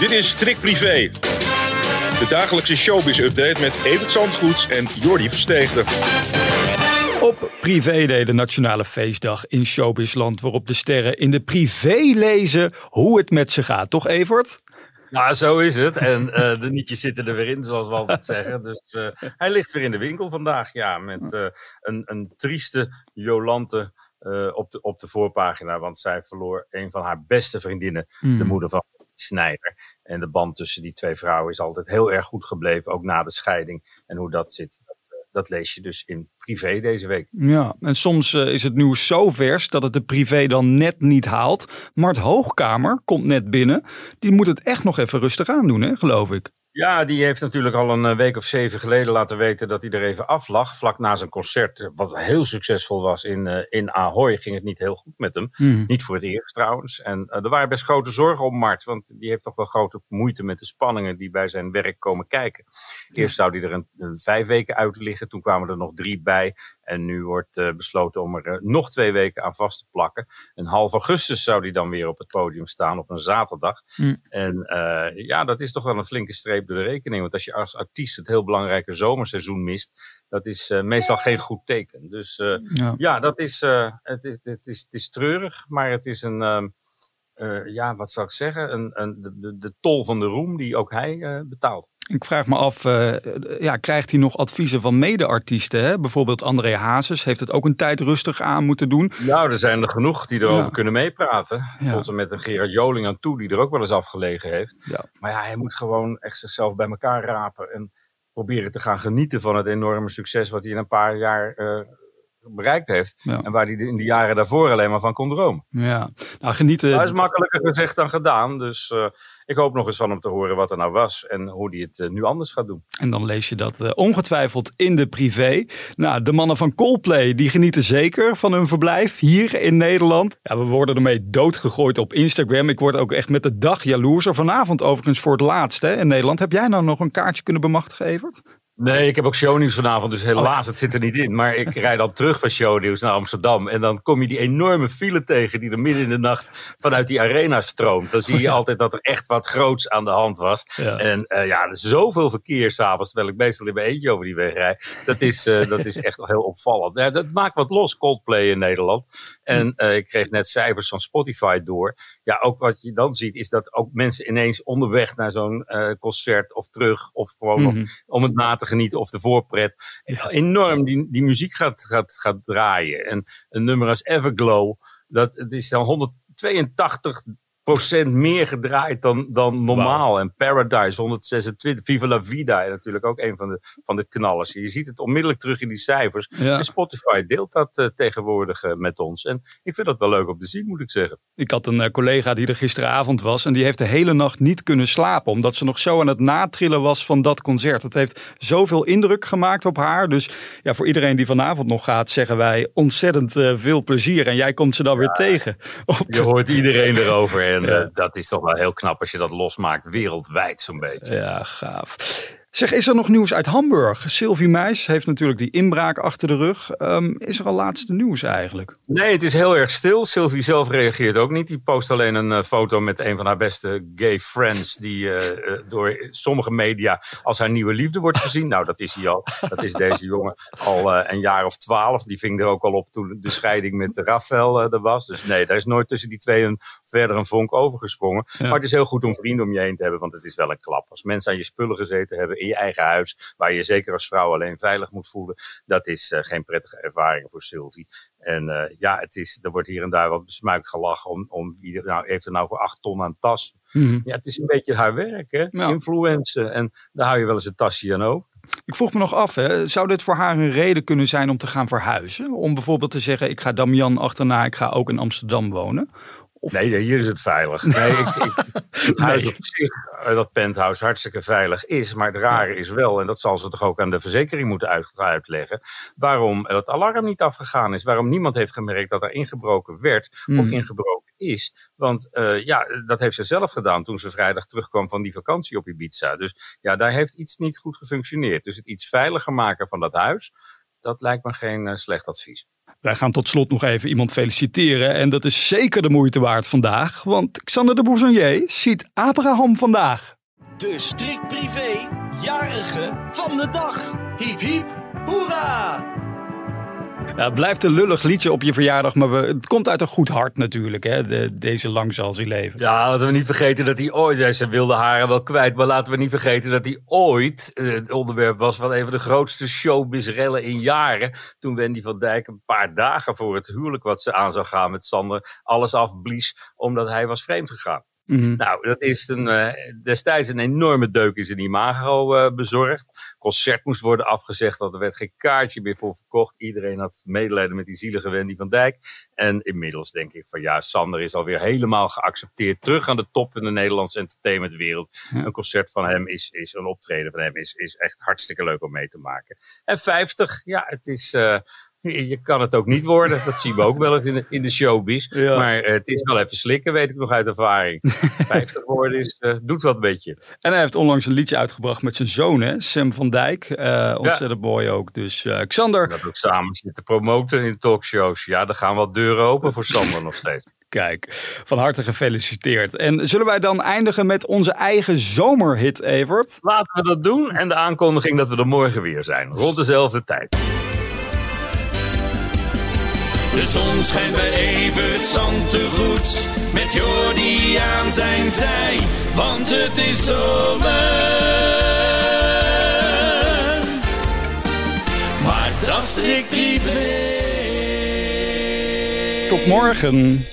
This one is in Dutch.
Dit is Trick Privé. De dagelijkse showbiz-update met Evert Zandgoeds en Jordi Versteegde. Op Privé de nationale feestdag in showbizland, waarop de sterren in de privé lezen hoe het met ze gaat. Toch, Evert? Nou, zo is het. En uh, de nietjes zitten er weer in, zoals we altijd zeggen. Dus uh, hij ligt weer in de winkel vandaag, ja, met uh, een, een trieste Jolante op, de, op de voorpagina. Want zij verloor een van haar beste vriendinnen, mm. de moeder van Snijder. En de band tussen die twee vrouwen is altijd heel erg goed gebleven, ook na de scheiding. En hoe dat zit, dat, dat lees je dus in privé deze week. Ja, en soms uh, is het nieuws zo vers dat het de privé dan net niet haalt. Mart Hoogkamer komt net binnen. Die moet het echt nog even rustig aan doen, hè, geloof ik. Ja, die heeft natuurlijk al een week of zeven geleden laten weten dat hij er even af lag. Vlak na zijn concert, wat heel succesvol was in, uh, in Ahoy, ging het niet heel goed met hem. Mm. Niet voor het eerst trouwens. En uh, er waren best grote zorgen om Mart, want die heeft toch wel grote moeite met de spanningen die bij zijn werk komen kijken. Eerst zou hij er een, een vijf weken uit liggen, toen kwamen er nog drie bij. En nu wordt uh, besloten om er uh, nog twee weken aan vast te plakken. En half augustus zou die dan weer op het podium staan op een zaterdag. Mm. En uh, ja, dat is toch wel een flinke streep door de rekening. Want als je als artiest het heel belangrijke zomerseizoen mist, dat is meestal geen goed teken. Dus ja. ja. dat is, het, is, het, is, het is treurig, maar het is een. ja, wat zou ik zeggen? Een, een, de, de, tol van de roem die ook hij betaalt. Ik vraag me af, uh, ja, krijgt hij nog adviezen van mede-artiesten? Hè? Bijvoorbeeld André Hazes heeft het ook een tijd rustig aan moeten doen. Nou, er zijn er genoeg die erover ja. kunnen meepraten. Ja. Tot en met een Gerard Joling aan toe, die er ook wel eens afgelegen heeft. Ja. Maar ja, hij moet gewoon echt zichzelf bij elkaar rapen. En proberen te gaan genieten van het enorme succes wat hij in een paar jaar uh, bereikt heeft. Ja. En waar hij in de jaren daarvoor alleen maar van kon dromen. Ja, nou genieten. Dat is makkelijker gezegd dan gedaan. Dus uh, ik hoop nog eens van hem te horen wat er nou was en hoe hij het uh, nu anders gaat doen. En dan lees je dat uh, ongetwijfeld in de privé. Nou, de mannen van Coldplay die genieten zeker van hun verblijf hier in Nederland. Ja, we worden ermee doodgegooid op Instagram. Ik word ook echt met de dag jaloerser. Vanavond overigens voor het laatst hè, in Nederland. Heb jij nou nog een kaartje kunnen bemachtigen, Evert? Nee, ik heb ook shownieuws vanavond, dus helaas, oh. het zit er niet in. Maar ik rijd dan terug van shownieuws naar Amsterdam. En dan kom je die enorme file tegen die er midden in de nacht vanuit die arena stroomt. Dan zie je oh, altijd dat er echt wat groots aan de hand was. Ja. En uh, ja, er is zoveel verkeer s'avonds, terwijl ik meestal in mijn eentje over die weg rijd. Dat is, uh, dat is echt heel opvallend. Ja, dat maakt wat los, Coldplay in Nederland. En uh, ik kreeg net cijfers van Spotify door. Ja, ook wat je dan ziet, is dat ook mensen ineens onderweg naar zo'n concert of terug, of gewoon mm -hmm. nog om het na te genieten of de voorpret. Enorm die, die muziek gaat, gaat, gaat draaien. En een nummer als Everglow, dat het is dan 182 procent meer gedraaid dan, dan normaal. Wow. En Paradise 126, Viva la Vida natuurlijk ook een van de, van de knallers. Je ziet het onmiddellijk terug in die cijfers. Ja. En Spotify deelt dat uh, tegenwoordig uh, met ons. En ik vind dat wel leuk om te zien, moet ik zeggen. Ik had een uh, collega die er gisteravond was en die heeft de hele nacht niet kunnen slapen. Omdat ze nog zo aan het natrillen was van dat concert. Het heeft zoveel indruk gemaakt op haar. Dus ja, voor iedereen die vanavond nog gaat, zeggen wij ontzettend veel plezier. En jij komt ze dan ja, weer tegen. Je hoort iedereen erover. En ja. uh, dat is toch wel heel knap als je dat losmaakt, wereldwijd zo'n beetje. Ja, gaaf. Zeg, is er nog nieuws uit Hamburg? Sylvie Meis heeft natuurlijk die inbraak achter de rug. Um, is er al laatste nieuws eigenlijk? Nee, het is heel erg stil. Sylvie zelf reageert ook niet. Die post alleen een uh, foto met een van haar beste gay friends. Die uh, uh, door sommige media als haar nieuwe liefde wordt gezien. nou, dat is hij al. Dat is deze jongen al een jaar of twaalf. Die ving er ook al op toen de scheiding met Rafael er was. Dus nee, daar is nooit tussen die twee een, verder een vonk overgesprongen. Ja. Maar het is heel goed om vrienden om je heen te hebben. Want het is wel een klap. Als mensen aan je spullen gezeten hebben je eigen huis, waar je zeker als vrouw alleen veilig moet voelen, dat is uh, geen prettige ervaring voor Sylvie. En uh, ja, het is, er wordt hier en daar wat besmuikt gelachen om, om wie nou, heeft er nou voor acht ton aan tas. Mm -hmm. Ja, het is een beetje haar werk, hè? Ja. Influencen. En daar hou je wel eens een tasje aan over. Ik vroeg me nog af, hè, zou dit voor haar een reden kunnen zijn om te gaan verhuizen? Om bijvoorbeeld te zeggen, ik ga Damian achterna, ik ga ook in Amsterdam wonen. Of... Nee, hier is het veilig. Nee, ik, ik, het huis op zich, dat penthouse, hartstikke veilig is. Maar het rare is wel, en dat zal ze toch ook aan de verzekering moeten uit, uitleggen, waarom het alarm niet afgegaan is. Waarom niemand heeft gemerkt dat er ingebroken werd mm. of ingebroken is. Want uh, ja, dat heeft ze zelf gedaan toen ze vrijdag terugkwam van die vakantie op Ibiza. Dus ja, daar heeft iets niet goed gefunctioneerd. Dus het iets veiliger maken van dat huis, dat lijkt me geen uh, slecht advies. Wij gaan tot slot nog even iemand feliciteren. En dat is zeker de moeite waard vandaag. Want Xander de Bouzonier ziet Abraham vandaag. De strikt privé jarige van de dag. Hiep hiep, hoera! Ja, het blijft een lullig liedje op je verjaardag, maar we, het komt uit een goed hart natuurlijk, hè? De, deze lang zal hij leven. Ja, laten we niet vergeten dat hij ooit, zijn wilde haren wel kwijt, maar laten we niet vergeten dat hij ooit eh, het onderwerp was van een van de grootste showbizrellen in jaren. Toen Wendy van Dijk een paar dagen voor het huwelijk wat ze aan zou gaan met Sander, alles afblies omdat hij was vreemd gegaan. Mhm. Nou, dat is een, eh, destijds een enorme deuk in zijn imago eh, bezorgd. Concert moest worden afgezegd, want er werd geen kaartje meer voor verkocht. Iedereen had medelijden met die zielige Wendy van Dijk. En inmiddels denk ik van ja, Sander is alweer helemaal geaccepteerd. Terug aan de top in de Nederlandse entertainmentwereld. Ja. Een concert van hem is, is een optreden van hem is, is echt hartstikke leuk om mee te maken. En 50, ja, het is... eh, je kan het ook niet worden. Dat zien we ook wel eens in de, in de showbiz. Ja. Maar eh, het is wel even slikken, weet ik nog uit ervaring. 50 worden is, eh, doet wat met je. En hij heeft onlangs een liedje uitgebracht met zijn zoon, hè? Sam van Dijk. Eh ontzettend mooi ook. Dus Xander, Dat ook samen zitten promoten in talkshows. Ja, dan gaan wat deuren open voor Sander nog steeds. kijk, van harte gefeliciteerd. En zullen wij dan eindigen met onze eigen zomerhit, Evert? Laten we dat doen. En de aankondiging dat we er morgen weer zijn. Rond dezelfde tijd. De zon schijnt bij Evert Zantegoed. Met Jordi aan zijn zij. Want het is zomer. Maar dat strikt privé. Tot morgen.